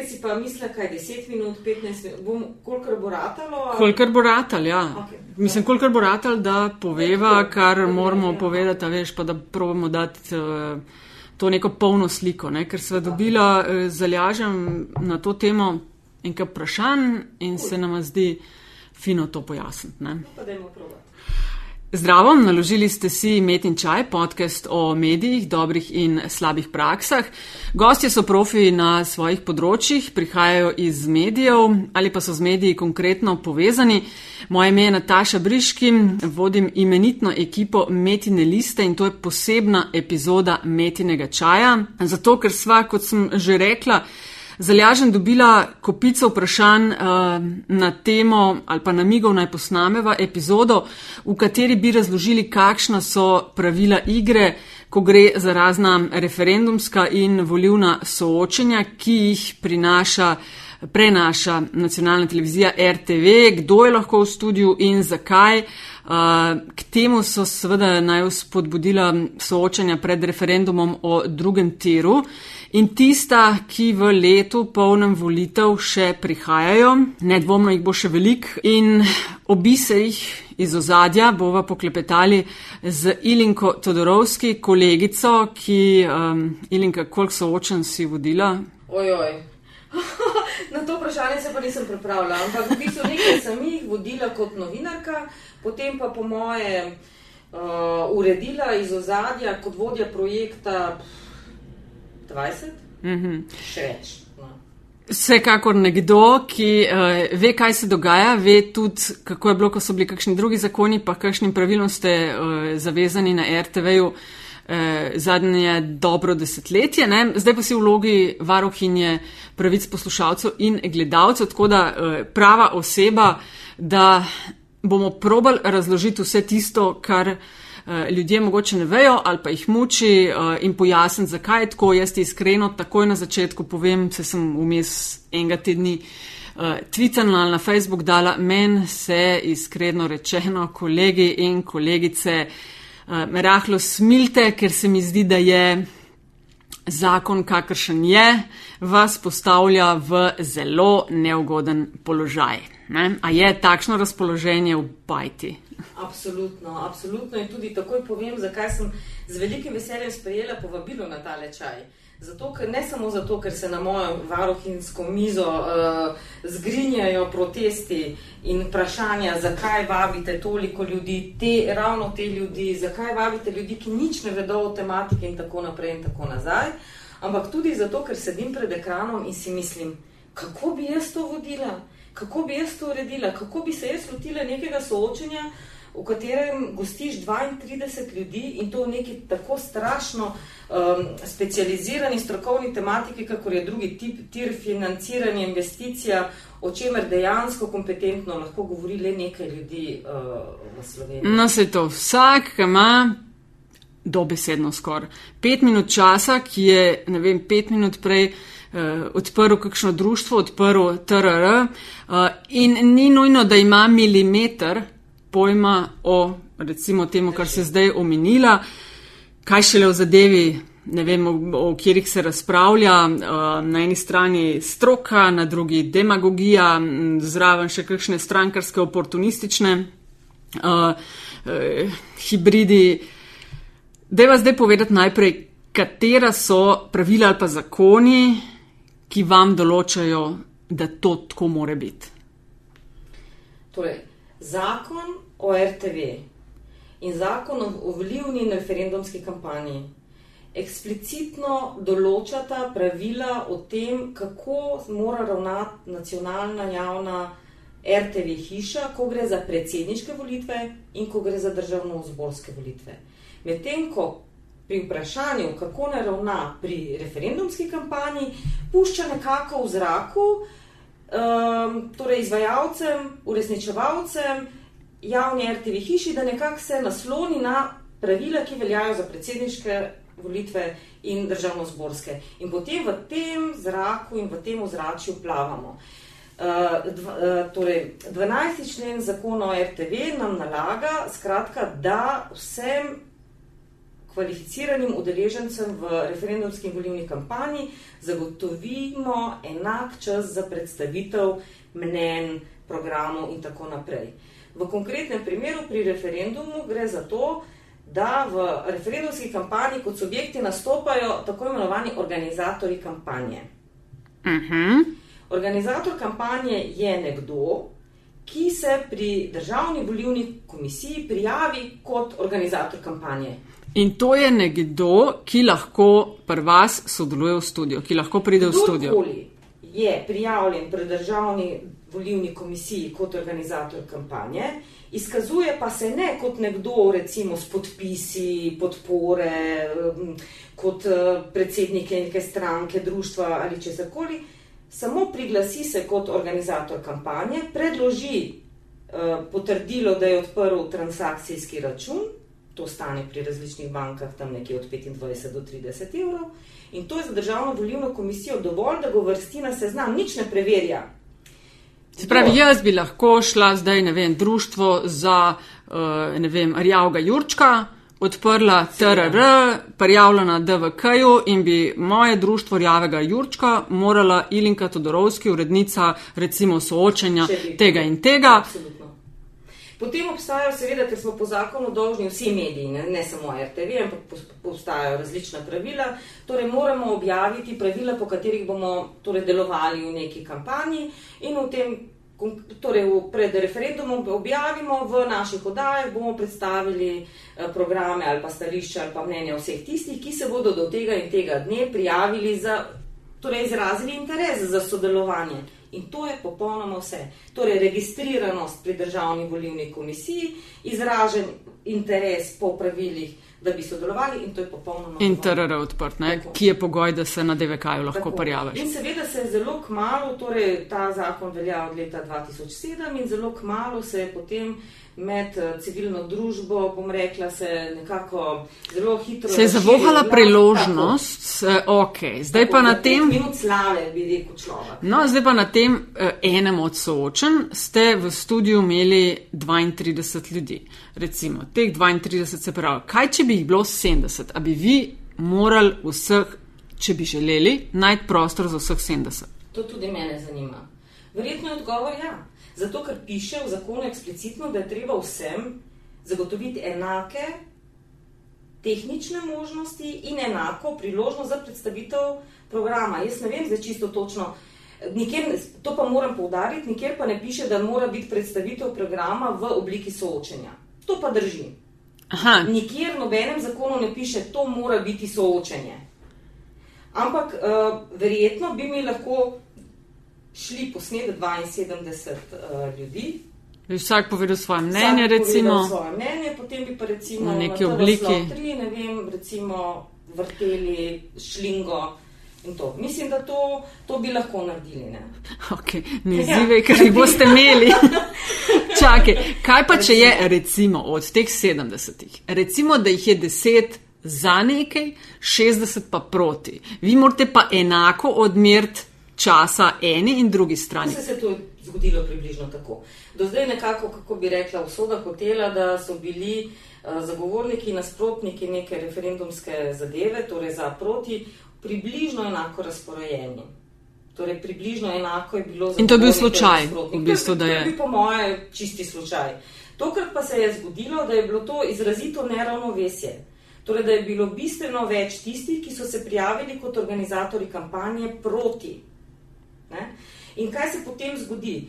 Nekaj si pa misli, kaj 10 minut, 15 minut, bom, kolikor bo ratalo. ali- Kolikor bo ratal, ja. Okej. Mislim, kolikor bo ratal, da poveva, Tako, kar tako, moramo ja. povedati, veš, pa da probamo dati uh, to neko polno sliko, ne? ker sva dobila uh, zalažem na to temo nekaj vprašanj in se nam zdi fino to pojasniti. ne. Pa dajmo probati. Zdravo, naložili ste si Met in Čaj, podcast o medijih, dobrih in slabih praksah. Gostje so profi na svojih področjih, prihajajo iz medijev ali pa so z mediji konkretno povezani. Moje ime je Nataša Briški, vodim imenitno ekipo Metine liste in to je posebna epizoda Metinega čaja. Zato, ker sva, kot sem že rekla, Zalažen dobila kopico vprašanj uh, na temo ali pa namigov naj posnameva epizodo, v kateri bi razložili, kakšna so pravila igre, ko gre za razna referendumska in volivna soočenja, ki jih prinaša, prenaša nacionalna televizija RTV, kdo je lahko v studiu in zakaj. Uh, k temu so seveda naj spodbudila soočanja pred referendumom o drugem tiru in tista, ki v letu polnem volitev še prihajajo, nedvomno jih bo še velik in obise jih iz ozadja bova poklepetali z Ilinko Todorovski, kolegico, ki, um, Ilinka, koliko soočen si vodila? Ojoj. Na to vprašanje se pa nisem pripravila, ampak v bistvu nekaj sem jih vodila kot novinarka, potem pa po moje uh, uredila iz ozadja kot vodja projekta pff, 20, Mhm. še več. No. Vsekakor nekdo, ki uh, ve, kaj se dogaja, ve tudi, kako je bilo, ko so bili kakšni drugi zakoni, pa kakšnim pravilom ste uh, zavezani na RTV-ju uh, zadnje dobro desetletje. Ne? Zdaj pa si v vlogi varohinje pravic poslušalcev in gledalcev, tako da uh, prava oseba, da bomo probali razložiti vse tisto, kar eh, ljudje mogoče ne vejo ali pa jih muči eh, in pojasniti, zakaj je tako. Jaz ti iskreno takoj na začetku povem, se sem vmes enega tedni uh, tvitala ali na Facebook dala, men se iskreno rečeno, kolegi in kolegice, me rahlo smilte, ker se mi zdi, da je zakon, kakršen je, vas postavlja v zelo neugoden položaj. Ne? A je takšno razpoloženje v bajti? Absolutno, absolutno. In tudi takoj povem, zakaj sem z velikim veseljem sprejela povabilo na ta lečaj. Zato, ker, ne samo zato, ker se na mojo varohinsko mizo uh, zgrinjajo protesti in vprašanja, zakaj vabite toliko ljudi, te, ravno te ljudi, zakaj vabite ljudi, ki nič ne vedo o tematiki in tako naprej in tako nazaj, ampak tudi zato, ker sedim pred ekranom in si mislim, kako bi jaz to vodila, kako bi jaz to uredila, kako bi se jaz lotila nekega soočenja, v katerem gostiš 32 ljudi in to v neki tako strašno um, specializirani strokovni tematiki, kakor je drugi tip, tir financiranja, investicija, o čemer dejansko kompetentno lahko govori le nekaj ljudi uh, v Sloveniji. No, se to vsak, ki ima dobesedno skoraj pet minut časa, ki je, ne vem, pet minut prej uh, odprl kakšno društvo, odprl TRR uh, in ni nujno, da ima milimeter pojma o, recimo, temu, kar se zdaj omenila, kaj šele v zadevi. Ne vem, o, o katerih se razpravlja, uh, na eni strani stroka, na drugi demagogija, zraven še kakšne strankarske, oportunistične uh, uh, hibridi. Deva zdaj povedati najprej, katera so pravila ali pa zakoni, ki vam določajo, da to tako more biti. Torej, zakon o RTV in zakon o- volivni in referendumski kampanji eksplicitno določata pravila o tem, kako mora ravnati nacionalna javna RTV hiša, ko gre za predsedniške volitve in ko gre za državno-zborske volitve. Medtem ko pri vprašanju, kako naj ravna pri referendumski kampanji, pušča nekako v zraku, um, torej izvajalcem, uresničevalcem, javni RTV hiši, da nekako se nasloni na pravila, ki veljajo za predsedniške volitve in državno-zborske. In potem v tem zraku in v tem ozračju plavamo. Uh, dv, uh, torej, 12. člen zakona o RTV nam nalaga, skratka, da vsem kvalificiranim udeležencem v referendumski in volilni kampanji zagotovimo enak čas za predstavitev mnen, programov in tako naprej. V konkretnem primeru pri referendumu gre za to, da v referendumski kampanji kot subjekti nastopajo tako imenovani organizatori kampanje. Uh -huh. Organizator kampanje je nekdo, ki se pri državni volilni komisiji prijavi kot organizator kampanje. In to je nekdo, ki lahko pri vas sodeluje v studiu, ki lahko pride v studio. Kdorkoli je prijavljen pri državni volilni komisiji kot organizator kampanje, izkazuje pa se ne kot nekdo, recimo s podpisi, podpore, kot uh, predsednik neke stranke, društva ali česarkoli, samo priglasi se kot organizator kampanje, predloži uh, potrdilo, da je odprl transakcijski račun, to stane pri različnih bankah tam nekje od 25 do 30 evrov. In to je za državno volilno komisijo dovolj, da ga vrsti na seznam, nič ne preverja. Se pravi, jaz bi lahko šla zdaj, ne vem, društvo za, uh, ne vem, Rjavga Jurčka, odprla TRR, prijavljena DVK-ju in bi moje društvo Rjavega Jurčka morala Ilinka Todorovski, urednica recimo soočenja tega in tega. Absolutno. Potem obstajajo, seveda, ker smo po zakonu dolžni vsi mediji, ne, ne samo RTV, ampak obstajajo različna pravila. Torej, moramo objaviti pravila, po katerih bomo torej, delovali v neki kampanji in v tem. Torej, pred referendumom objavimo v naših oddajah, bomo predstavili eh, programe ali pa stališča ali pa mnenja vseh tistih, ki se bodo do tega in tega dne prijavili za, torej izrazili interes za sodelovanje. In to je popolnoma vse. Torej, registriranost pri državni volilni komisiji, izražen interes po pravilih, da bi sodelovali, in to je popolnoma. In TRR odprt, ki je pogoj, da se na DVK-ju lahko prijaviš. In seveda se je zelo kmalo, torej ta zakon velja od leta 2007 in zelo kmalo se je potem med eh, civilno družbo, bom rekla, se nekako zelo hitro. Se je zavohala priložnost, tako, ok, zdaj tako, pa na tem. Minut slave, bi rekel človek. No, zdaj pa na tem eh, enem od soočen ste v studiu imeli 32 ljudi. Recimo, teh 32 se pravi, kaj če bi jih bilo 70, a bi vi morali vseh, če bi želeli, najti prostor za vseh 70? To tudi mene zanima. Verjetno je odgovor ja. Zato, ker piše v zakonu eksplicitno, da je treba vsem zagotoviti enake tehnične možnosti in enako priložnost za predstavitev programa. Jaz ne vem zdaj čisto točno, nikjer, to pa moram povdariti, nikjer pa ne piše, da mora biti predstavitev programa v obliki soočenja. To pa drži. Aha. Nikjer nobenem zakonu ne piše, to mora biti soočenje. Ampak uh, verjetno bi mi lahko šli posneti 72 uh, ljudi. Bi vsak povedal svoje mnenje, recimo. Svoje mnenje, potem bi pa recimo v neki obliki. Tri, ne vem, recimo vrteli šlingo. Mislim, da to, to bi lahko naredili. Ne, okay, ne zive, ja. ker jih boste imeli. Čakaj, kaj pa, če je recimo od teh 70, recimo, da jih je 10 za nekaj, 60 pa proti. Vi morate pa enako odmeriti časa eni in drugi strani. Se je to zgodilo približno tako. Do zdaj nekako, kako bi rekla, usoda hotela, da so bili uh, zagovorniki in nasprotniki neke referendumske zadeve, torej za proti, približno enako razporejeni. Torej, približno enako je bilo za. In to je bil slučaj, v bistvu, da je. To je bil, po moje, čisti slučaj. Tokrat pa se je zgodilo, da je bilo to izrazito neravnovesje. Torej, da je bilo bistveno več tistih, ki so se prijavili kot organizatori kampanje proti Ne? In kaj se potem zgodi?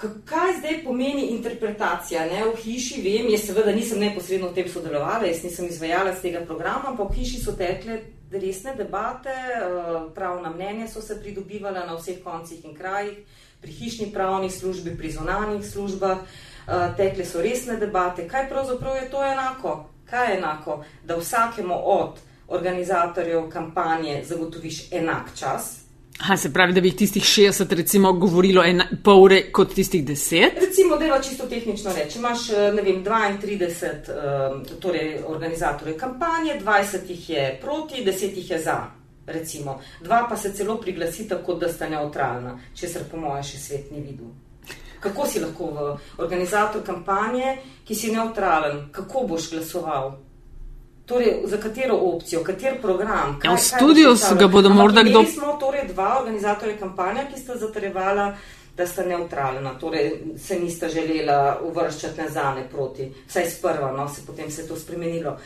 Kaj zdaj pomeni interpretacija? Ne? V hiši vem, jaz seveda nisem neposredno v tem sodelovala, jaz nisem izvajala z tega programa, ampak v hiši so tekle resne debate, eh, pravna mnenja so se pridobivala na vseh koncih in krajih, pri hišni pravni službi, pri zonanih službah, eh, tekle so resne debate. Kaj pravzaprav je to enako? Kaj je enako? Da vsakemu od organizatorjev kampanje zagotoviš enak čas, Ha, se pravi, da bi tistih 60 recimo govorilo ena, pol ure kot tistih 10? Recimo, da je čisto tehnično reči. Imaš, eh, ne vem, 32 um, eh, torej organizatorjev kampanje, 20 jih je proti, 10 jih je za. Recimo. Dva pa se celo priglasita, kot da sta neutralna, česar po mojem še svet ni videl. Kako si lahko organizator kampanje, ki si neutralen, kako boš glasoval? Torej, za katero opcijo, kater program? Ja, v studiu ga bodo morda kdo. Mi smo torej dva organizatorja kampanja, ki sta zatrjevala, da sta neutralna, torej se nista želela uvrščati nazane proti, vsaj sprva, no se potem se je to spremenilo.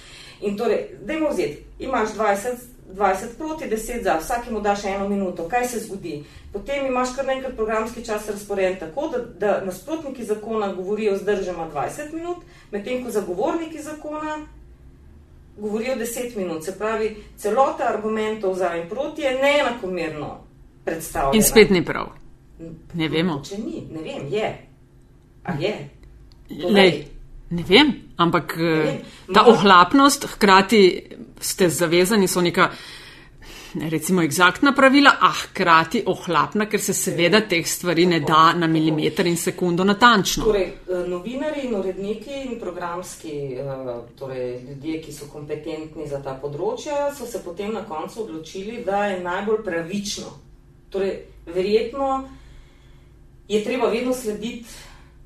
In torej, dajmo vzeti, imaš 20, 20 proti 10 za, vsakemu daš eno minuto, kaj se zgodi? Potem imaš kar nekaj programski čas razporejen tako, da, da nasprotniki zakona govorijo zdržama 20 minut, medtem ko zagovorniki zakona govorijo 10 minut. Se pravi, celota argumentov za in proti je neenakomerno predstavljena. In spet ni prav. Ne vemo. Če ni, ne vem, je. A je? Lej, ne vem, ampak ne vem. Eh, ta ohlapnost, hkrati ste zavezani, so neka recimo egzaktna pravila, a hkrati ohlapna, ker se seveda teh stvari ne da na milimeter in sekundo natančno. Torej, eh, novinari in uredniki in programski eh, torej, ljudje, ki so kompetentni za ta področja, so se potem na koncu odločili, da je najbolj pravično. Torej, verjetno je treba vedno slediti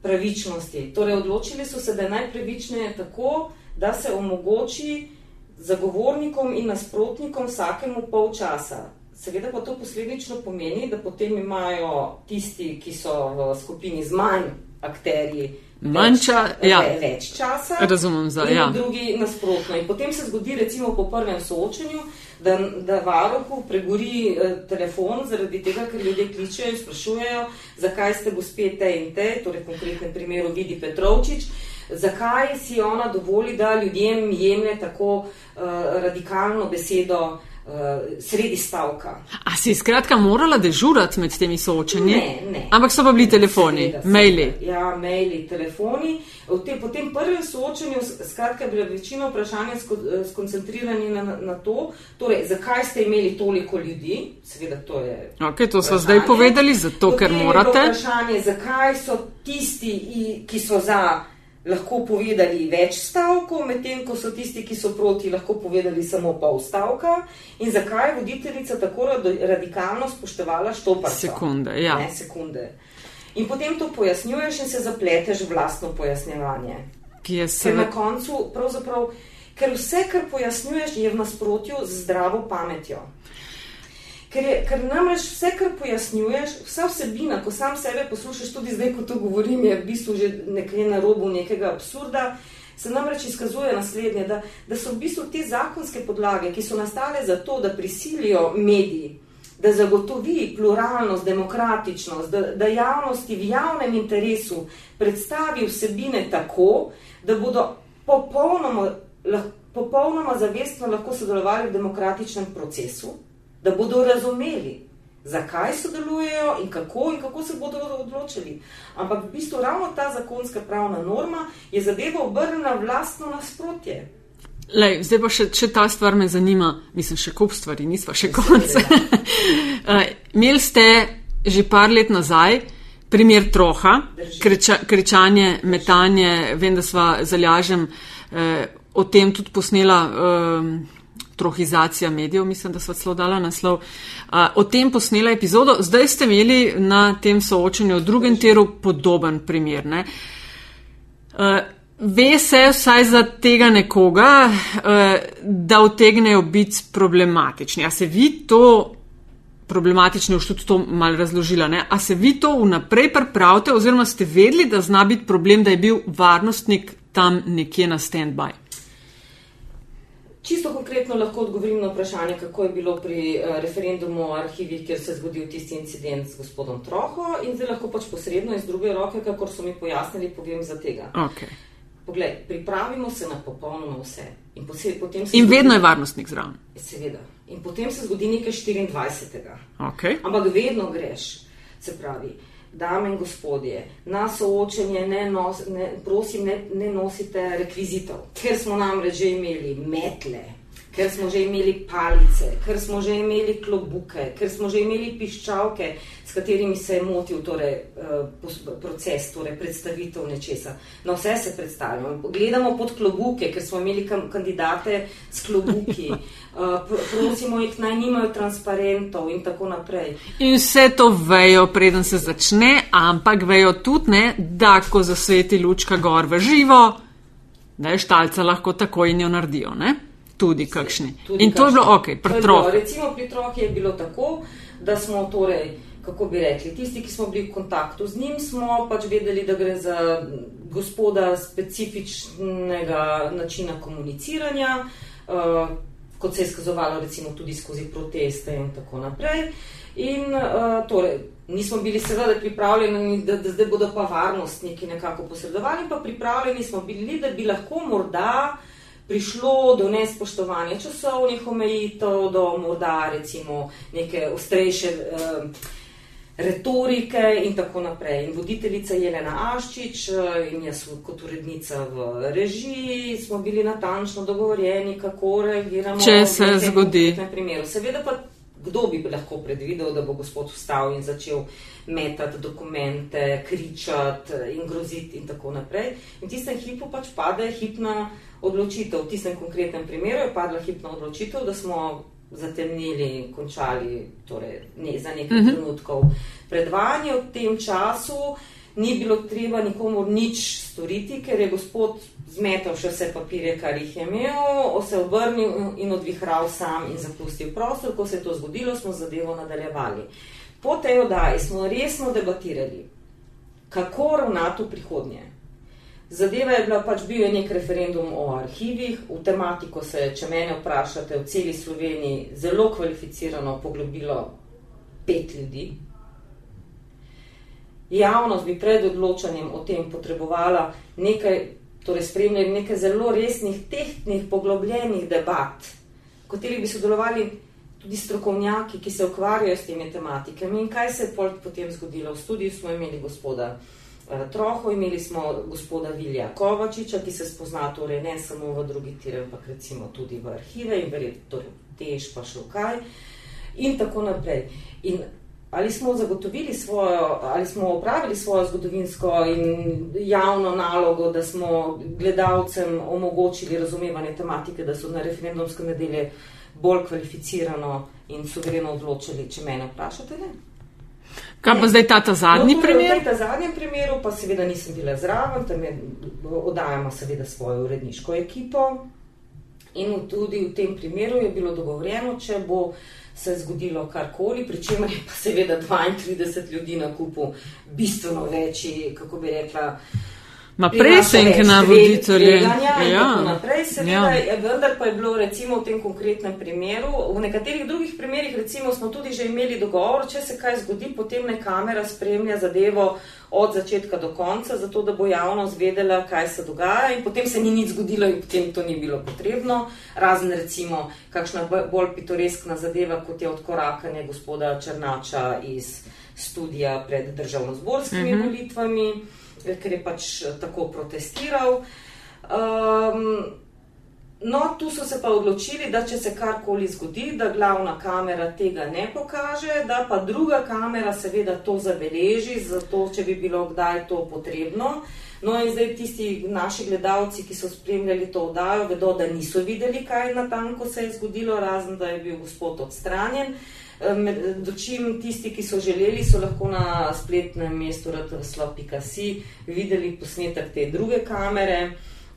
pravičnosti. Torej, odločili so se, da je najpravičneje tako, da se omogoči zagovornikom in nasprotnikom vsakemu pol časa. Seveda pa to posledično pomeni, da potem imajo tisti, ki so v skupini z manj akterji, manjša, več, ja. več časa, razumem za in ja. drugi nasprotno. In potem se zgodi, recimo po prvem soočenju, da, da varohu pregori eh, telefon zaradi tega, ker ljudje kličejo in sprašujejo, zakaj ste gospe te in te, torej v konkretnem primeru vidi Petrovčič zakaj si ona dovoli, da ljudem jemlje tako uh, radikalno besedo uh, sredi stavka. A si skratka morala dežurati med temi soočenji? Ne, ne. Ampak so pa bili telefoni, Seveda, maili. seveda. Ja, maili, telefoni. V tem, po tem prvem soočenju, skratka, je bila večina vprašanja sko, skoncentrirani na, na to, torej, zakaj ste imeli toliko ljudi, seveda to je. Ok, to so zdaj povedali, zato ker Potem bilo morate. Vprašanje, zakaj so tisti, ki so za, lahko povedali več stavkov, medtem ko so tisti, ki so proti, lahko povedali samo pol stavka, in zakaj je voditeljica tako radikalno spoštovala štoparca. Sekunde, ja. Ne, sekunde. In potem to pojasnjuješ in se zapleteš v vlastno pojasnjevanje. Ki je Ker seveda. na koncu, pravzaprav, ker vse, kar pojasnjuješ, je v nasprotju z zdravo pametjo. Ker, je, ker namreč vse, kar pojasnjuješ, vsa vsebina, ko sam sebe poslušaš, tudi zdaj, ko to govorim, je v bistvu že nekje na robu nekega absurda. Se namreč izkazuje naslednje, da, da so v bistvu te zakonske podlage, ki so nastale zato, da prisilijo mediji, da zagotovi pluralnost, demokratičnost, da, da javnosti v javnem interesu predstavi vsebine tako, da bodo popolnoma, popolnoma zavestno lahko sodelovali v demokratičnem procesu, da bodo razumeli, zakaj sodelujejo in kako in kako se bodo odločili. Ampak v bistvu ravno ta zakonska pravna norma je zadevo obrnila vlastno nasprotje. Lej, zdaj pa še, še ta stvar me zanima, mislim, še kup stvari, nisva še konc. Uh, Imeli ste že par let nazaj primer troha, Drži. kreča, krečanje, metanje, vem, da sva zalažem eh, o tem tudi posnela. Eh, Trohizacija medijev, mislim, da so celo dala naslov. Uh, o tem posnela epizodo. Zdaj ste imeli na tem soočenju v drugem teru podoben primer. Ne? Uh, ve se vsaj za tega nekoga, uh, da utegnejo biti problematični. A se vi to problematični, už tudi to mal razložila, ne? a se vi to vnaprej pripravite oziroma ste vedeli, da zna biti problem, da je bil varnostnik tam nekje na stand-by? Čisto konkretno lahko odgovorim na vprašanje, kako je bilo pri eh, referendumu o arhivih, kjer se je zgodil tisti incident z gospodom Troho in zdaj lahko pač posredno iz druge roke, kakor so mi pojasnili, povem za tega. Okay. Poglej, pripravimo se na popolnoma vse. In, posebej, potem se In zgodi- vedno je varnostnik zraven. Seveda. In potem se zgodi nekaj 24. Okay. Ampak vedno greš, se pravi, dame in gospodje, na soočenje ne, nos, ne, prosim, ne, ne nosite rekvizitov, ker smo namreč že imeli metle, ker smo že imeli palice, ker smo že imeli klobuke, ker smo že imeli piščalke, s katerimi se je motil torej, eh, proces, torej predstavitev nečesa. Na vse se predstavljamo. Gledamo pod klobuke, ker smo imeli kandidate s klobuki. Eh, pr- prosimo jih naj nimajo transparentov in tako naprej. In vse to vejo, preden se začne, ampak vejo tudi, ne, da ko zasveti lučka gor v živo, da je štalca lahko tako in jo naredijo. Ne? Tudi kakšni. Tudi In to je bilo ok, pri troh. Recimo pri troh je bilo tako, da smo torej, kako bi rekli, tisti, ki smo bili v kontaktu z njim, smo pač vedeli, da gre za gospoda specifičnega načina komuniciranja. Uh, kot se je skazovalo, recimo tudi skozi proteste in tako naprej. In uh, torej, nismo bili seveda pripravljeni, da, da zdaj bodo pa varnostniki nekako posredovali, pa pripravljeni smo bili, da bi lahko morda prišlo do nespoštovanja časovnih omejitev, do morda recimo neke ostrejše. Uh, retorike in tako naprej. In voditeljica Jelena Aščič eh, in jaz kot urednica v režiji smo bili natančno dogovorjeni, kako reagiramo. Če se zgodi. Seveda pa kdo bi lahko predvidel, da bo gospod vstal in začel metati dokumente, kričati in groziti in tako naprej. In v tistem hipu pač pade hipna odločitev. V tistem konkretnem primeru je padla hipna odločitev, da smo zatemnili, končali torej, ne, za nekaj uh mhm. -huh. trenutkov predvajanje. V tem času ni bilo treba nikomu nič storiti, ker je gospod zmetal še vse papirje, kar jih je imel, se obrnil in odvihral sam in zapustil prostor. Ko se je to zgodilo, smo zadevo nadaljevali. Po tej oddaji smo resno debatirali, kako ravnati v prihodnje. Zadeva je bila pač bil je nek referendum o arhivih, v tematiko se je, če mene vprašate, v celi Sloveniji zelo kvalificirano poglobilo pet ljudi. Javnost bi pred odločanjem o tem potrebovala nekaj, torej spremljali nekaj zelo resnih, tehtnih, poglobljenih debat, v katerih bi sodelovali tudi strokovnjaki, ki se ukvarjajo s temi tematikami. In kaj se je potem zgodilo? V studiju smo imeli gospoda Eh, troho, imeli smo gospoda Vilja Kovačiča, ki se spozna torej ne samo v drugi tir, ampak recimo tudi v arhive in verjetno torej tež pa še kaj in tako naprej. In ali smo zagotovili svojo, ali smo opravili svojo zgodovinsko in javno nalogo, da smo gledalcem omogočili razumevanje tematike, da so na referendumske nedelje bolj kvalificirano in suvereno odločili, če mene vprašate, ne? Kaj pa zdaj ta, ta zadnji no, primer? V tem zadnjem primeru pa seveda nisem bila zraven, tam je, oddajamo seveda svojo uredniško ekipo in tudi v tem primeru je bilo dogovorjeno, če bo se zgodilo karkoli, pri čemer je pa seveda 32 ljudi na kupu bistveno večji, kako bi rekla, Ma presenke na voditelje. Ja, naprej, seveda, ja. vendar pa je bilo recimo v tem konkretnem primeru, v nekaterih drugih primerih recimo smo tudi že imeli dogovor, če se kaj zgodi, potem ne kamera spremlja zadevo od začetka do konca, zato da bo javnost vedela, kaj se dogaja in potem se ni nič zgodilo in potem to ni bilo potrebno, razen recimo kakšna bolj pitoreskna zadeva, kot je odkorakanje gospoda Črnača iz studija pred državnozborskimi mm -hmm. volitvami ker je pač eh, tako protestiral. Um, no, tu so se pa odločili, da če se karkoli zgodi, da glavna kamera tega ne pokaže, da pa druga kamera seveda to zabeleži, zato če bi bilo kdaj to potrebno. No, in zdaj tisti naši gledalci, ki so spremljali to oddajo, vedo, da niso videli, kaj na tanko se je zgodilo, razen da je bil gospod odstranjen. Uh, Dočim tisti, ki so želeli, so lahko na spletnem mestu rtvslo.si videli posnetek te druge kamere,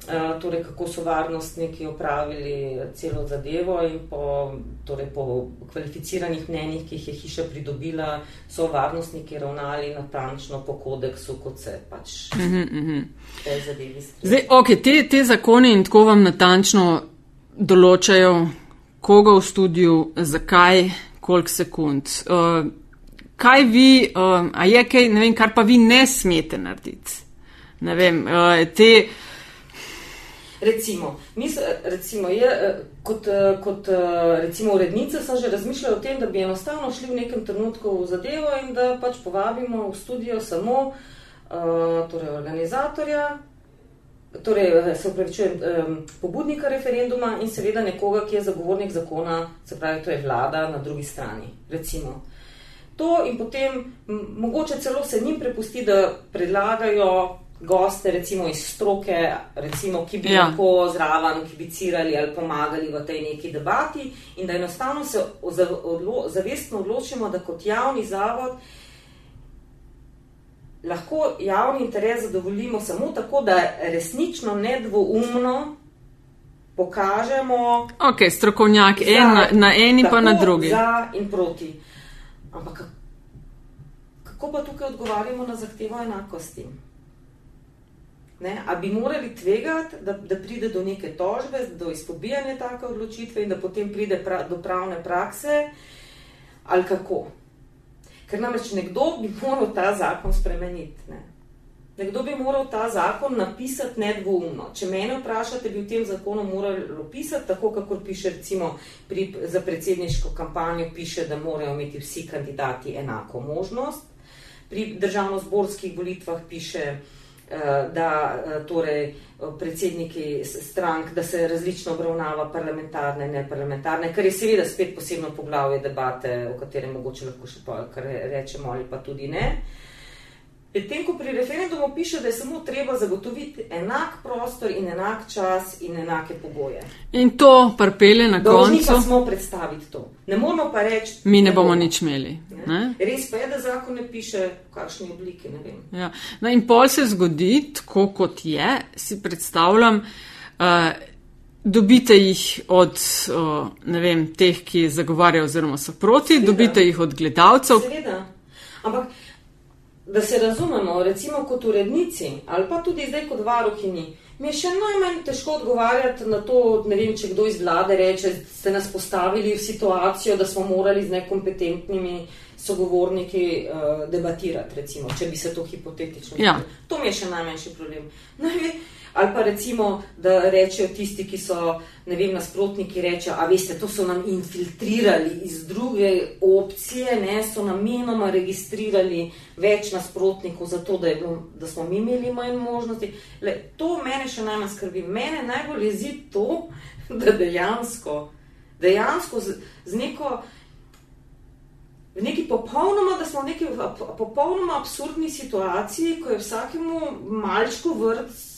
eh, torej kako so varnostniki opravili celo zadevo in po, torej po kvalificiranih mnenjih, ki jih je hiša pridobila, so varnostniki ravnali natančno po kodeksu, kot se pač mm -hmm. te zadevi skrivajo. Zdaj, ok, te, te zakone in tako vam natančno določajo, koga v studiu, zakaj koliko sekund. Uh, kaj vi, uh, a je kaj, ne vem, kar pa vi ne smete narediti? Ne vem, uh, te. Recimo, mis, recimo je, kot, kot recimo urednica sem že razmišljala o tem, da bi enostavno šli v nekem trenutku v zadevo in da pač povabimo v studio samo uh, torej organizatorja, torej, se upravičujem, um, pobudnika referenduma in seveda nekoga, ki je zagovornik zakona, se pravi, to je vlada na drugi strani. Recimo. To in potem mogoče celo se njim prepusti, da predlagajo goste, recimo iz stroke, recimo, ki bi ja. lahko zraven kibicirali ali pomagali v tej neki debati, in da enostavno se zavestno odločimo, da kot javni zavod lahko javni interes zadovoljimo samo tako, da resnično nedvoumno pokažemo. Ok, strokovnjak za, en na, na eni, pa na drugi. Za in proti. Ampak kako pa tukaj odgovarjamo na zahtevo enakosti? Ne? A bi morali tvegati, da, da pride do neke tožbe, do izpobijanja take odločitve in da potem pride pra, do pravne prakse, ali kako? Ker namreč nekdo bi moral ta zakon spremeniti. Ne? Nekdo bi moral ta zakon napisati nedvoumno. Če me vprašate, bi v tem zakonu morali pisati, tako kako piše recimo pri, za predsedniško kampanjo, piše, da morajo imeti vsi kandidati enako možnost. Pri državno-zborskih volitvah piše, Eh, da eh, torej predsedniki strank, da se različno obravnava parlamentarne in neparlamentarne, kar je seveda spet posebno poglavje debate, o katerem mogoče lahko še pa rečemo ali pa tudi ne. Uh, Medtem ko pri referendumu piše, da je samo treba zagotoviti enak prostor in enak čas in enake pogoje. In to prpele na koncu. Mi pa smo predstaviti to. Ne moramo pa reči, mi ne bomo nič imeli. Ne? Res pa je, da zakon ne piše v kakšni obliki. Ja. No in pol se zgodi, tako kot je, si predstavljam. Uh, Dobite jih od uh, vem, teh, ki zagovarjajo, oziroma so proti, Seveda. dobite jih od gledalcev. Seveda. Ampak da se razumemo, recimo kot urednici ali pa tudi zdaj kot varuhini, mi je še najmanj težko odgovarjati na to, ne vem, če kdo iz vlade reče, ste nas postavili v situacijo, da smo morali z nekompetentnimi sogovorniki uh, debatirati, recimo, če bi se to hipotetično. Ja. To mi je še najmanjši problem. Najve, Ali pa recimo, da rečejo tisti, ki so, ne vem, nasprotniki, rečejo, a veste, to so nam infiltrirali iz druge opcije, ne, so namenoma registrirali več nasprotnikov, zato da, bilo, da smo mi imeli manj možnosti. Le, to mene še najmanj skrbi. Mene najbolj jezi to, da dejansko, dejansko z, z neko. V neki popolnoma, da smo v neki popolnoma absurdni situaciji, ko je vsakemu malčku vrtcu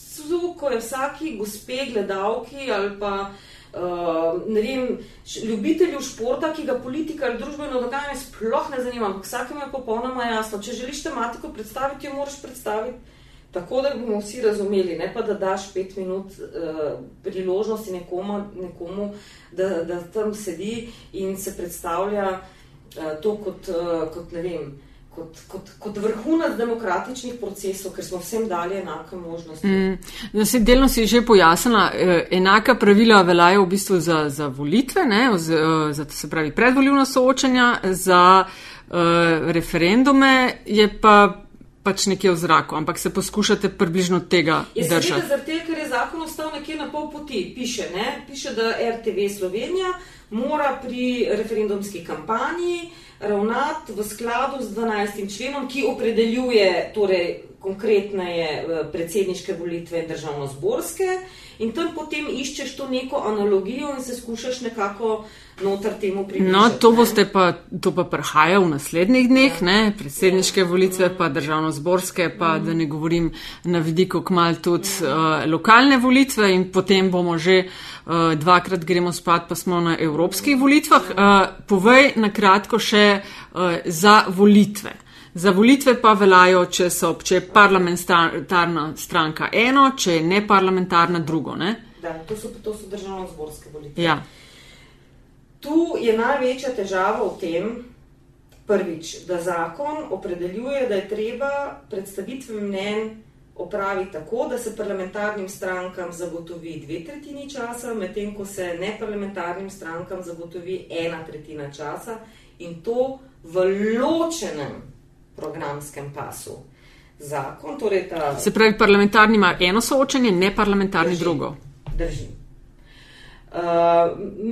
ko je vsaki gospe gledalki ali pa uh, ne vem, ljubitelju športa, ki ga politika ali družbeno dogajanje sploh ne zanima. Vsakem je popolnoma jasno. Če želiš tematiko predstaviti, jo moraš predstaviti tako, da bomo vsi razumeli, ne pa da daš pet minut uh, priložnosti nekomu, nekomu da, da tam sedi in se predstavlja to kot, uh, kot ne vem kot, kot, kot vrhunac demokratičnih procesov, ker smo vsem dali enake možnosti. Mm. No, se delno si že pojasnila, eh, enaka pravila veljajo v bistvu za, za volitve, ne, eh, za se pravi predvoljivna soočanja, za uh, referendume je pa pač nekje v zraku, ampak se poskušate približno tega držati. Ja, zaradi tega, ker je zakon ostal nekje na pol poti. Piše, ne, piše, da RTV Slovenija mora pri referendumski kampanji ravnati v skladu z 12. členom, ki opredeljuje torej, konkretneje eh, predsedniške volitve in državno-zborske, in tam potem iščeš to neko analogijo in se skušaš nekako noter temu približati. No, to boste pa, to pa prihaja v naslednjih dneh, ja. ne, predsedniške ja. volitve, pa državno-zborske, pa mm. da ne govorim na vidiku kmal tudi ja. uh, lokalne volitve in potem bomo že uh, dvakrat gremo spat, pa smo na evropskih volitvah. Uh, povej na kratko še uh, za volitve. Za volitve pa veljajo, če, so, če je parlamentarna stranka eno, če je neparlamentarna drugo. Ne? Da, to so, to so državno-zborske volitve. Ja. Tu je največja težava v tem, prvič, da zakon opredeljuje, da je treba predstavitve mnen opraviti tako, da se parlamentarnim strankam zagotovi dve tretjini časa, medtem ko se neparlamentarnim strankam zagotovi ena tretjina časa in to v ločenem programskem pasu. Zakon, torej ta, Se pravi, parlamentarni ima eno soočenje, ne parlamentarni drži, drugo. Drži. Uh,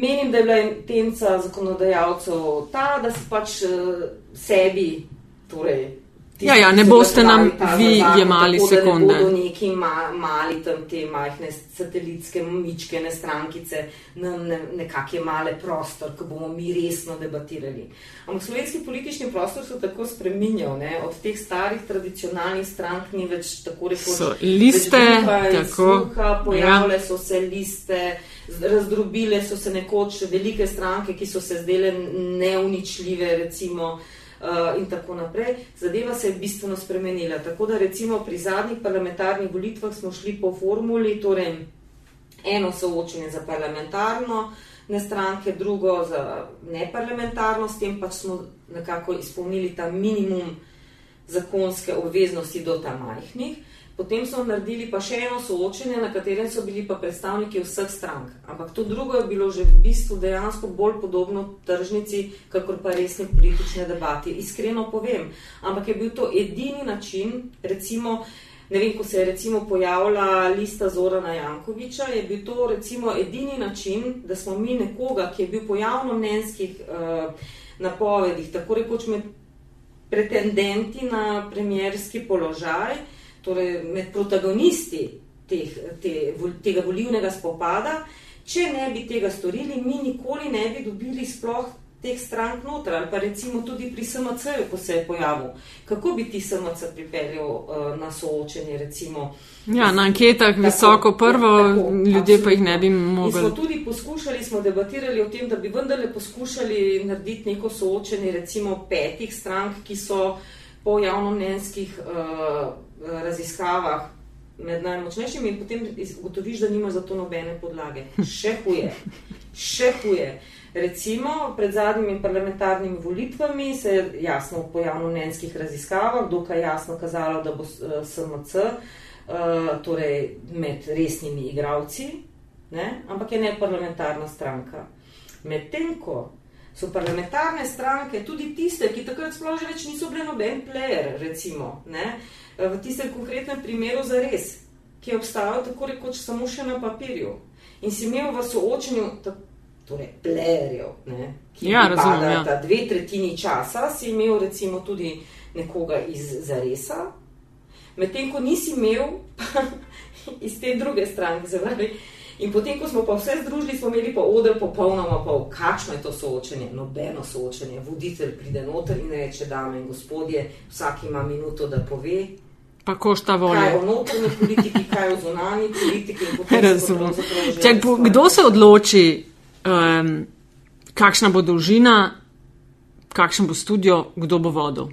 menim, da je bila intenca zakonodajalcev ta, da se pač uh, sebi, torej Ja, ja, ne boste nam vi jemali sekunde. Ne bodo neki ma, mali tam te majhne satelitske mičke, ne strankice, nam ne, nekakje male prostor, ko bomo mi resno debatirali. Ampak slovenski politični prostor se tako spreminjal, ne? od teh starih tradicionalnih strank ni več tako rekoč. So liste, tako. Sluha, pojavile ja. so se liste, razdrobile so se nekoč velike stranke, ki so se zdele neuničljive, recimo. Eh, in tako naprej. Zadeva se je bistveno spremenila. Tako da recimo pri zadnjih parlamentarnih volitvah smo šli po formuli, torej Eno soočenje za parlamentarno, ne stranke, drugo za neparlamentarno, s tem pač smo nekako izpolnili ta minimum zakonske obveznosti do tam majhnih. Potem so naredili pa še eno soočenje, na katerem so bili pa predstavniki vseh strank. Ampak to drugo je bilo že v bistvu dejansko bolj podobno tržnici, kakor pa resni politične debati. Iskreno povem. Ampak je bil to edini način, recimo, ne vem, ko se je recimo pojavila lista Zorana Jankoviča, je bil to recimo edini način, da smo mi nekoga, ki je bil po javnomnenjskih uh, napovedih, tako rekoč med pretendenti na premjerski položaj, torej med protagonisti teh, te, tega volivnega spopada, če ne bi tega storili, mi nikoli ne bi dobili sploh teh strank noter, ali pa recimo tudi pri SMC-ju, ko se je pojavil. Kako bi ti SMC pripeljal uh, na soočenje, recimo? Ja, na anketah tako, visoko prvo, tako, ljudje absolutno. pa jih ne bi mogli. Mi smo tudi poskušali, smo debatirali o tem, da bi vendarle poskušali narediti neko soočenje, recimo petih strank, ki so po javnomnenjskih uh, raziskavah med najmočnejšimi in potem ugotoviš, da nima za to nobene podlage. Še huje, še huje. Recimo pred zadnjimi parlamentarnimi volitvami se je jasno po javnomnenjskih raziskavah dokaj jasno kazalo, da bo SMC uh, eh, torej med resnimi igravci, ne? ampak je ne parlamentarna stranka. Medtem ko so parlamentarne stranke tudi tiste, ki takrat sploh že več niso bile noben player, recimo, ne? V tistem konkretnem primeru za res, ki je obstajal tako rekoč samo še na papirju. In si imel v soočenju torej playerjev, ne, ki ja, razumem, ja. ta dve tretjini časa, si imel recimo tudi nekoga iz Zaresa, medtem ko nisi imel pa iz te druge stranke, zavrli. In potem, ko smo pa vse združili, smo imeli pa odr popolnoma pol, kakšno je to soočenje, nobeno soočenje. Voditelj pride noter in reče, dame in gospodje, vsak ima minuto, da pove. Pa košta volja. Kaj je o notranji politiki, kaj je o zunanji politiki. Razumem. Kdo se odloči, um, kakšna bo dolžina, kakšen bo studio, kdo bo vodil.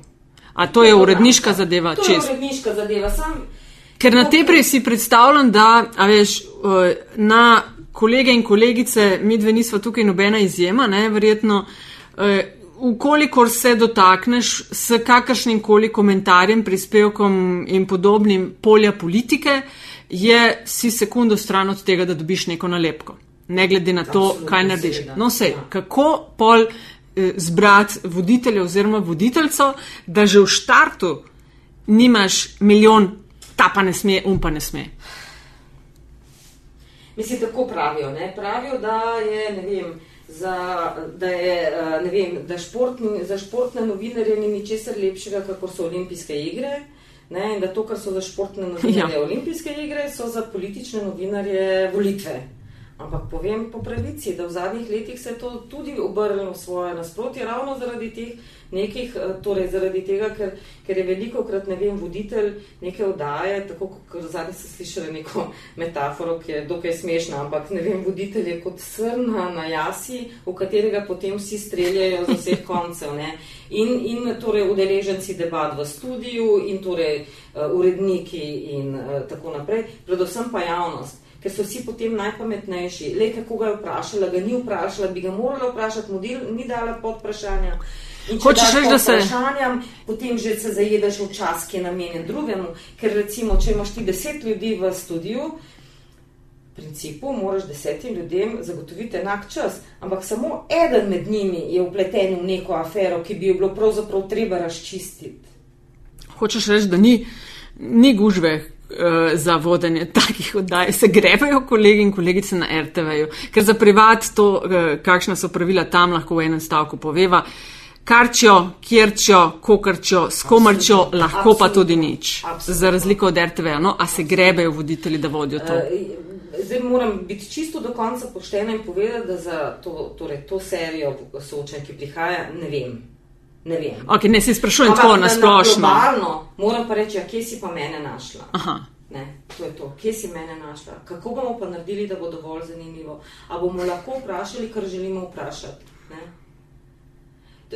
A to je uredniška zadeva? To čez. je uredniška zadeva. Sam, Ker na tej prej si predstavljam, da veš, na kolege in kolegice, mi dve nismo tukaj nobena izjema, ne, verjetno. Ukolikor se dotakneš s kakršnim koli komentarjem, prispevkom in podobnim polja politike, je si sekundo stran od tega, da dobiš neko nalepko ne glede na to, Absolutno kaj narediš. No, vse, ja. kako pol eh, zbrati voditelja oziroma voditeljco, da že v štartu nimaš milijon, ta pa ne sme, um pa ne sme. Mislim, tako pravijo. Ne? Pravijo, da je, ne vem, za, da je, eh, ne vem, da športni, za športne novinarje ni ničesar lepšega, kako so olimpijske igre. Ne, in da to, kar so za športne novinarje ja. olimpijske igre, so za politične novinarje volitve. Ampak povem po pravici, da v zadnjih letih se je to tudi obrnilo svoje nasprotje, ravno zaradi teh nekih, eh, torej zaradi tega, ker, ker je veliko krat, ne vem, voditelj neke oddaje, tako kot zadnji ste slišali neko metaforo, ki je dokaj smešna, ampak ne vem, voditelj je kot srna na jasi, v katerega potem vsi streljajo z vseh koncev. Ne? In, in torej udeleženci debat v studiu in torej uh, uredniki in uh, tako naprej, predvsem pa javnost ker so vsi potem najpametnejši. Le kako ga je vprašala, ga ni vprašala, bi ga morala vprašati, model ni dala pod vprašanja. Hočeš reči, da se. Potem že se zajedeš v čas, ki je namenjen drugemu, ker recimo, če imaš ti deset ljudi v studiu, principu moraš desetim ljudem zagotoviti enak čas, ampak samo eden med njimi je upleten v neko afero, ki bi jo bilo pravzaprav treba razčistiti. Hočeš reči, da ni, ni gužve, za vodenje takih oddaj, se grebejo kolegi in kolegice na RTV-ju, ker za privat to, eh, kakšna so pravila tam, lahko v enem stavku poveva. Karčjo, kjerčjo, kokrčjo, skomarčjo, Absolutno. lahko Absolutno. pa tudi nič. Absolutno. Za razliko od RTV-ja, no, a se grebejo voditelji, da vodijo to. Uh, zdaj moram biti čisto do konca poštena in povedati, da za to, torej, to serijo soočen, ki prihaja, ne vem. Ne vem. Okay, ne se sprašujem tako na splošno. Globalno, moram pa reči, ja, kje si pa mene našla. Ne, to je to, kje si mene našla. Kako bomo pa naredili, da bo dovolj zanimivo? A bomo lahko vprašali, kar želimo vprašati? Ne?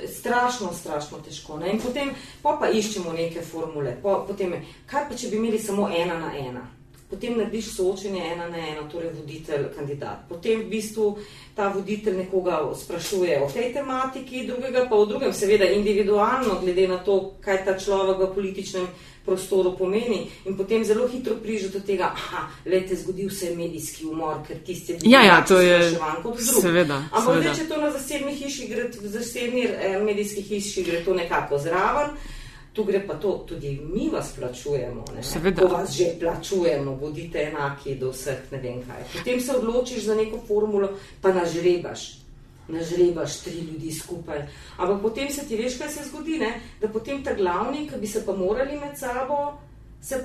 Strašno, strašno težko. Ne? In potem pa, pa iščemo neke formule. Po, potem, kaj pa, če bi imeli samo ena na ena? Potem narediš soočenje ena na ena, torej voditelj, kandidat. Potem v bistvu ta voditelj nekoga sprašuje o tej tematiki, drugega pa o drugem, seveda individualno, glede na to, kaj ta človek v političnem prostoru pomeni. In potem zelo hitro priže do tega, da je zgodil se medijski umor, ker tisti ljudje. Ja, ja, to je seveda. Ampak zdaj, če to na zasebni hiši gre, v zasebni eh, medijski hiši gre to nekako zraven. Tu gre pa to, tudi mi vas plačujemo. Ko vas že plačujemo, bodite enaki do vseh, ne vem kaj. Potem se odločiš za neko formulo, pa nažrebaš nažrebaš tri ljudi skupaj. Ampak potem se ti veš, kaj se zgodi, ne? da potem ta glavni, ki bi se pa morali med sabo.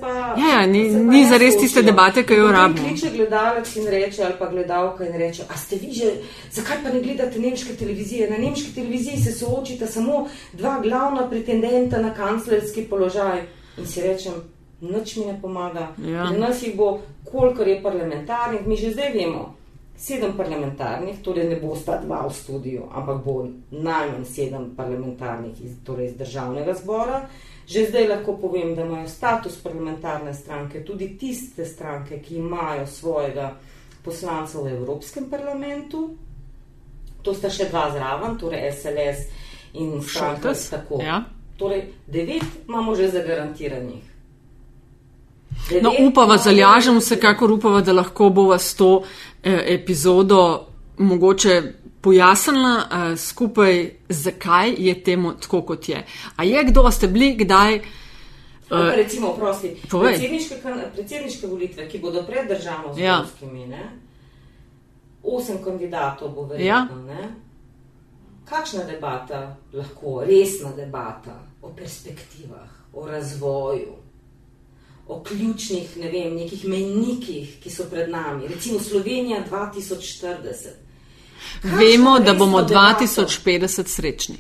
Pa, ja, ja, ni ni za res tiste debate, ki jo rabimo. Če gledalec in reče, ali pa gledalka in reče, a ste vi že, zakaj pa ne gledate nemške televizije? Na nemški televiziji se soočita samo dva glavna pretendenta na kanclerski položaj. In si rečem, nič mi ne pomaga. Ja. Nas jih bo, kolikor je parlamentarnih, mi že zdaj vemo sedem parlamentarnih, torej ne bo sta dva v studiu, ampak bo najmanj sedem parlamentarnih iz, torej iz državnega zbora. Že zdaj lahko povem, da imajo status parlamentarne stranke tudi tiste stranke, ki imajo svojega poslanca v Evropskem parlamentu. To sta še dva zraven, torej SLS in stranka. Ja. Torej, devet imamo že zagarantiranih. No, upava, zalažem vsekakor upava, da lahko bo vas to eh, epizodo mogoče pojasnila eh, skupaj, zakaj je temu tako, kot je. A je kdo ste bili, kdaj? Eh, recimo, prosti, predsedniške, predsedniške volitve, ki bodo pred državno zborskimi, ja. osem kandidatov bo verjetno, ja. ne? Kakšna debata lahko, resna debata o perspektivah, o razvoju, o ključnih, ne vem, nekih mejnikih, ki so pred nami, recimo Slovenija 2040. Vemo, da bomo 2050 srečni.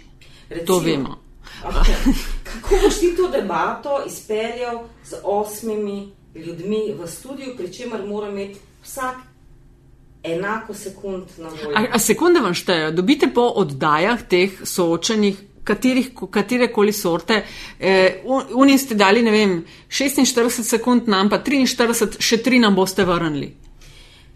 Recimo, to vemo. Okay. Kako boš ti to debato izpeljal z osmimi ljudmi v studiu, pri čemer mora imeti vsak enako sekund na voljo? A, a sekunde vam štejejo? Dobite po oddajah teh soočenih katerih, katere koli sorte. Eh, Oni ste dali, ne vem, 46 sekund, nam pa 43, še tri nam boste vrnili.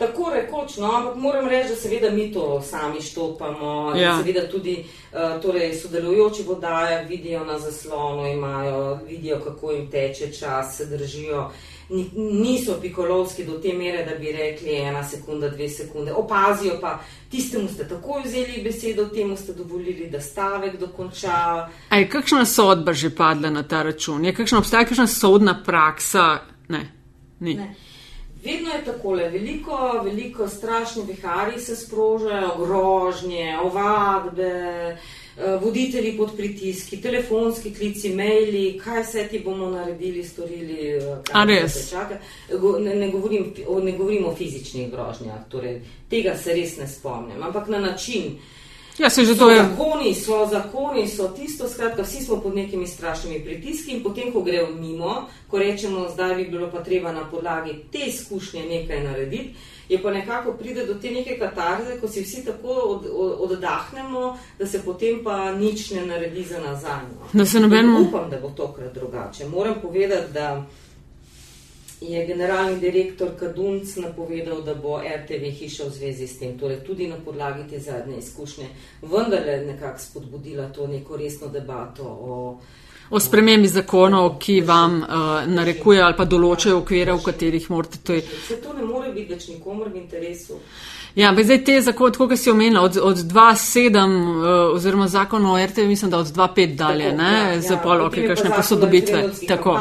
Tako rekoč, no, ampak moram reči, da seveda mi to sami štopamo. Ja. Seveda tudi uh, torej sodelujoči vodaje vidijo na zaslonu, imajo, vidijo, kako jim teče čas, se držijo. Uh, niso pikolovski do te mere, da bi rekli ena sekunda, dve sekunde. Opazijo pa, tistemu ste takoj vzeli besedo, temu ste dovolili, da stavek dokonča. A je kakšna sodba že padla na ta račun? Je kakšna, obstaja kakšna sodna praksa? Ne, ni. Ne. Vedno je tako, veliko, veliko strašnih viharij se sprožajo, grožnje, ovadbe. Eh, voditelji pod pritiski, telefonski klici, maili, kaj vse ti bomo naredili, storili. Eh, res? Ne, ne, govorim, ne govorim o fizičnih grožnjah, torej, tega se res ne spomnim, ampak na način. Ja, se že to je. Zakoni so, zakoni so tisto, skratka, vsi smo pod nekimi strašnimi pritiski in potem, ko grejo mimo, ko rečemo, zdaj bi bilo pa treba na podlagi te izkušnje nekaj narediti je pa nekako pride do te neke katarze, ko si vsi tako od, od, oddahnemo, da se potem pa nič ne naredi za nazaj. No. Da se nobeno. Upam, da bo tokrat drugače. Moram povedati, da je generalni direktor Kadunc napovedal, da bo RTV hiša v zvezi s tem, torej tudi na podlagi te zadnje izkušnje, vendarle nekako spodbudila to neko resno debato o o spremembi zakonov, ki vam uh, narekuje ali pa določajo okvire, v katerih morate to. Se to ne more biti več nikomor v interesu. Ja, zdaj te zakone, kot si omenila, od, od 2.7 uh, oziroma zakon o RTV, mislim, da od 2.5 dalje, tako, ne, ja, za ja, pol, ok, kakšne posodobitve. Tako.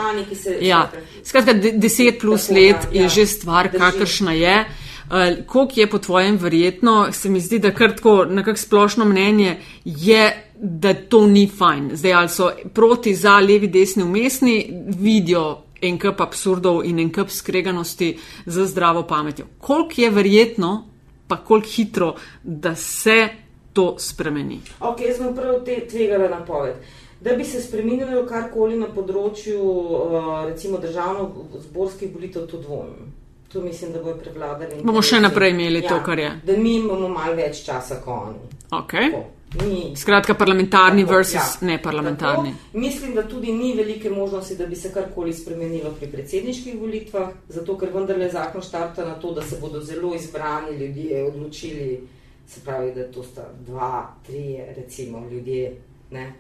Ja. Skratka, 10 plus let ja, je ja. že stvar, kakršna je. Uh, Koliko je po tvojem verjetno, se mi zdi, da kar tako nekako splošno mnenje je da to ni fajn. Zdaj, ali so proti, za, levi, desni, umestni, vidijo en kup absurdov in en kup skreganosti z zdravo pametjo. Koliko je verjetno, pa koliko hitro, da se to spremeni? Ok, jaz sem prav te tvegala napoved. Da bi se spremenilo karkoli na področju, uh, recimo, državno-zborskih volitev, to dvomim. To mislim, da bojo prevladali. Bomo še naprej imeli ja, to, kar je. Da mi imamo malo več časa kot oni. Okay. Ni, Skratka, parlamentarni Tako, versus ja. neparlamentarni. Tako, mislim, da tudi ni velike možnosti, da bi se karkoli spremenilo pri predsedniških volitvah, zato ker vendarle zakon štarta na to, da se bodo zelo izbrani ljudje odločili, se pravi, da to sta dva, tri, recimo, ljudje, ne,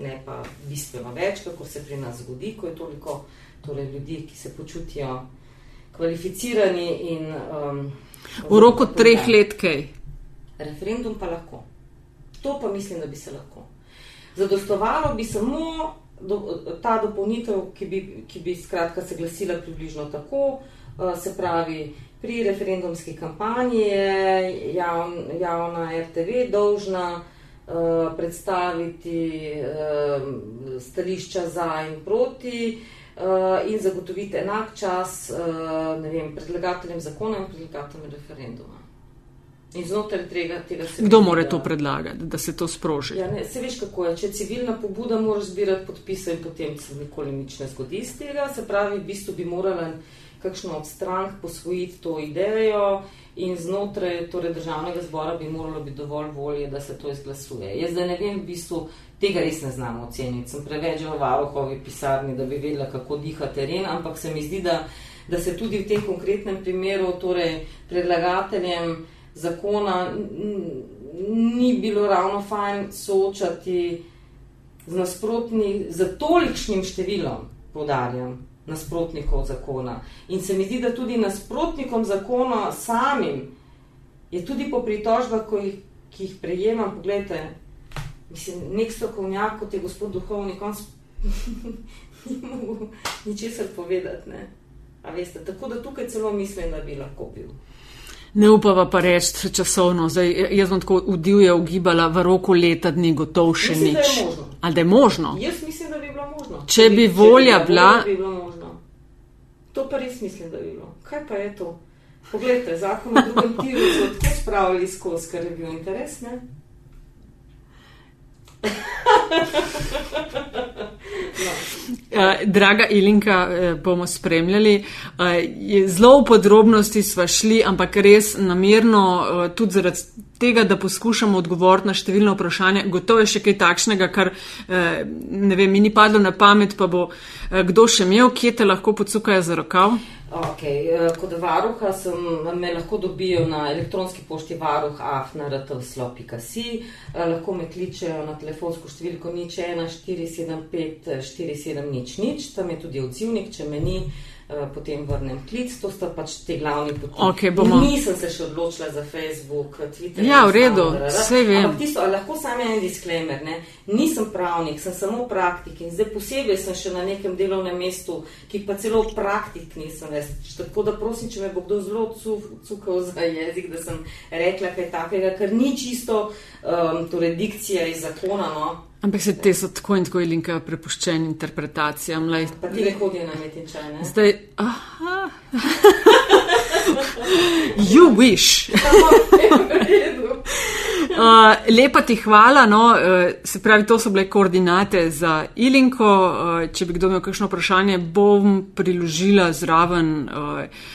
ne pa bistveno več, kako se pri nas zgodi, ko je toliko torej, ljudi, ki se počutijo kvalificirani in. Um, V roku treh let kaj. Referendum pa lahko. To pa mislim, da bi se lahko. Zadostovalo bi samo do, ta dopolnitev, ki bi, ki bi skratka se glasila približno tako, uh, se pravi, pri referendumski kampanji je javn, javna RTV dolžna uh, predstaviti uh, stališča za in proti in zagotoviti enak čas vem, predlagateljem zakona in predlagateljem referenduma. In znotraj tega, tega se. Kdo more to predlagati, da se to sproži? Ja, ne, se veš, kako je. Če civilna pobuda mora zbirati podpise in potem se nikoli nič ne zgodi z tega, se pravi, v bistvu bi morala kakšno od strank posvojiti to idejo in znotraj torej, državnega zbora bi moralo biti dovolj volje, da se to izglasuje. Jaz zdaj ne vem, v bistvu tega res ne znamo oceniti. Sem preveč v varohovi pisarni, da bi vedela, kako diha teren, ampak se mi zdi, da, da se tudi v tem konkretnem primeru torej, predlagateljem zakona ni bilo ravno fajn soočati z nasprotnim, z tolikšnim številom, podarjam, nasprotnikov zakona. In se mi zdi, da tudi nasprotnikom zakona samim je tudi po pritožbah, jih, ki jih prejemam, pogledajte, mislim, nek strokovnjak, kot je gospod duhovnik, on ni mogel ničesar povedati. Ne? A veste, tako da tukaj celo mislim, da bi lahko bil. Ne upava pa reči časovno. Zdaj, jaz bom tako udivje ugibala v roku leta dni, gotov še Mislim, da nič. je možno. Ali da je možno? Jaz mislim, da bi bilo možno. Če bi volja bila- bi bilo možno. To pa res mislim, da bi bilo. Kaj pa je to? Poglejte, zakon o drugem tiru so tako spravili skozi, ker je bil interes, ne? Eh, Draga Ilinka, eh, bomo spremljali. Je- Zelo v podrobnosti sva šli, ampak res namerno, eh, tudi zaradi tega, da poskušamo odgovoriti na številne vprašanja. Gotovo je še kaj takšnega, kar eh, ne vem, mi ni padlo na pamet, pa bo eh, kdo še imel, kje te lahko pocukajo za rokav. Okay, eh, kot varuha sem, me lahko dobijo na elektronski pošti varuh.afnrt.si, lahko me kličejo na telefonsko številko nič 1 475 47 nič nič, tam je tudi odzivnik, če me ni, eh, potem vrnem klic, to sta pač te glavni poti. Okej, bomo- Nisem se še odločila za Facebook, Twitter. Ja, v redu, saj vem. Ampak tisto, lahko samo en disclaimer, ne? nisem pravnik, sem samo praktik in zdaj posebej sem še na nekem delovnem mestu, ki pa celo praktik nisem več. Tako da prosim, če me bo kdo zelo cu- cukal za jezik, da sem rekla kaj takega, ker ni čisto um, torej dikcija iz zakona, no. Ampak se te so tako in tako Ilinka prepuščeni interpretacijam. Lej, pa ti ne hodijo na metinčaj, ne. Zdaj, aha. you wish. Uh, lepa ti hvala. No, uh, se pravi, to so bile koordinate za Ilinko. Uh, če bi kdo imel kakšno vprašanje, bom priložila zraven. Uh,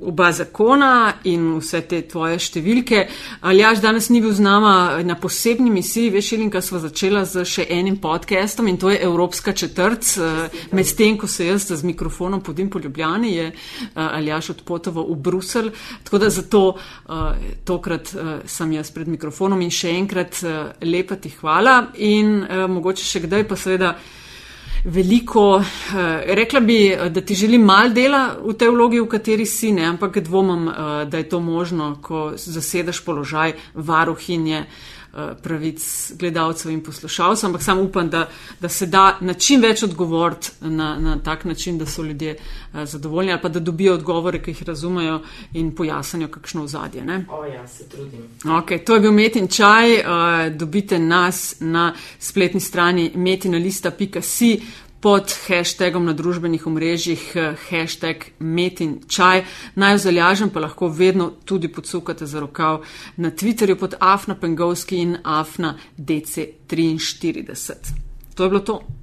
Oba zakona in vse te tvoje številke. Aljaš danes ni bil z nama na posebni misiji, veš, Ilinka, sva začela z še enim podcastom in to je Evropska četrt. Medtem, ko se jaz z mikrofonom podim po Ljubljani, je Aljaš odpotoval v Brusel. Tako da zato tokrat sem jaz pred mikrofonom in še enkrat lepa ti hvala in mogoče še kdaj pa seveda veliko. Rekla bi, da ti želim mal dela v tej vlogi, v kateri si, ne, ampak dvomam, da je to možno, ko zasedaš položaj varuhinje pravic gledalcev in poslušalcev, ampak sam upam, da, da se da na čim več odgovoriti na, na tak način, da so ljudje zadovoljni ali pa da dobijo odgovore, ki jih razumejo in pojasnijo kakšno vzadje. Ne? O ja, se trudim. Ok, to je bil Metin čaj, dobite nas na spletni strani metinalista.si pod hashtagom na družbenih omrežjih hashtag metin čaj. Naj zalažem pa lahko vedno tudi podsukate za rokav na Twitterju pod afna pengovski in afna dc43. To je bilo to.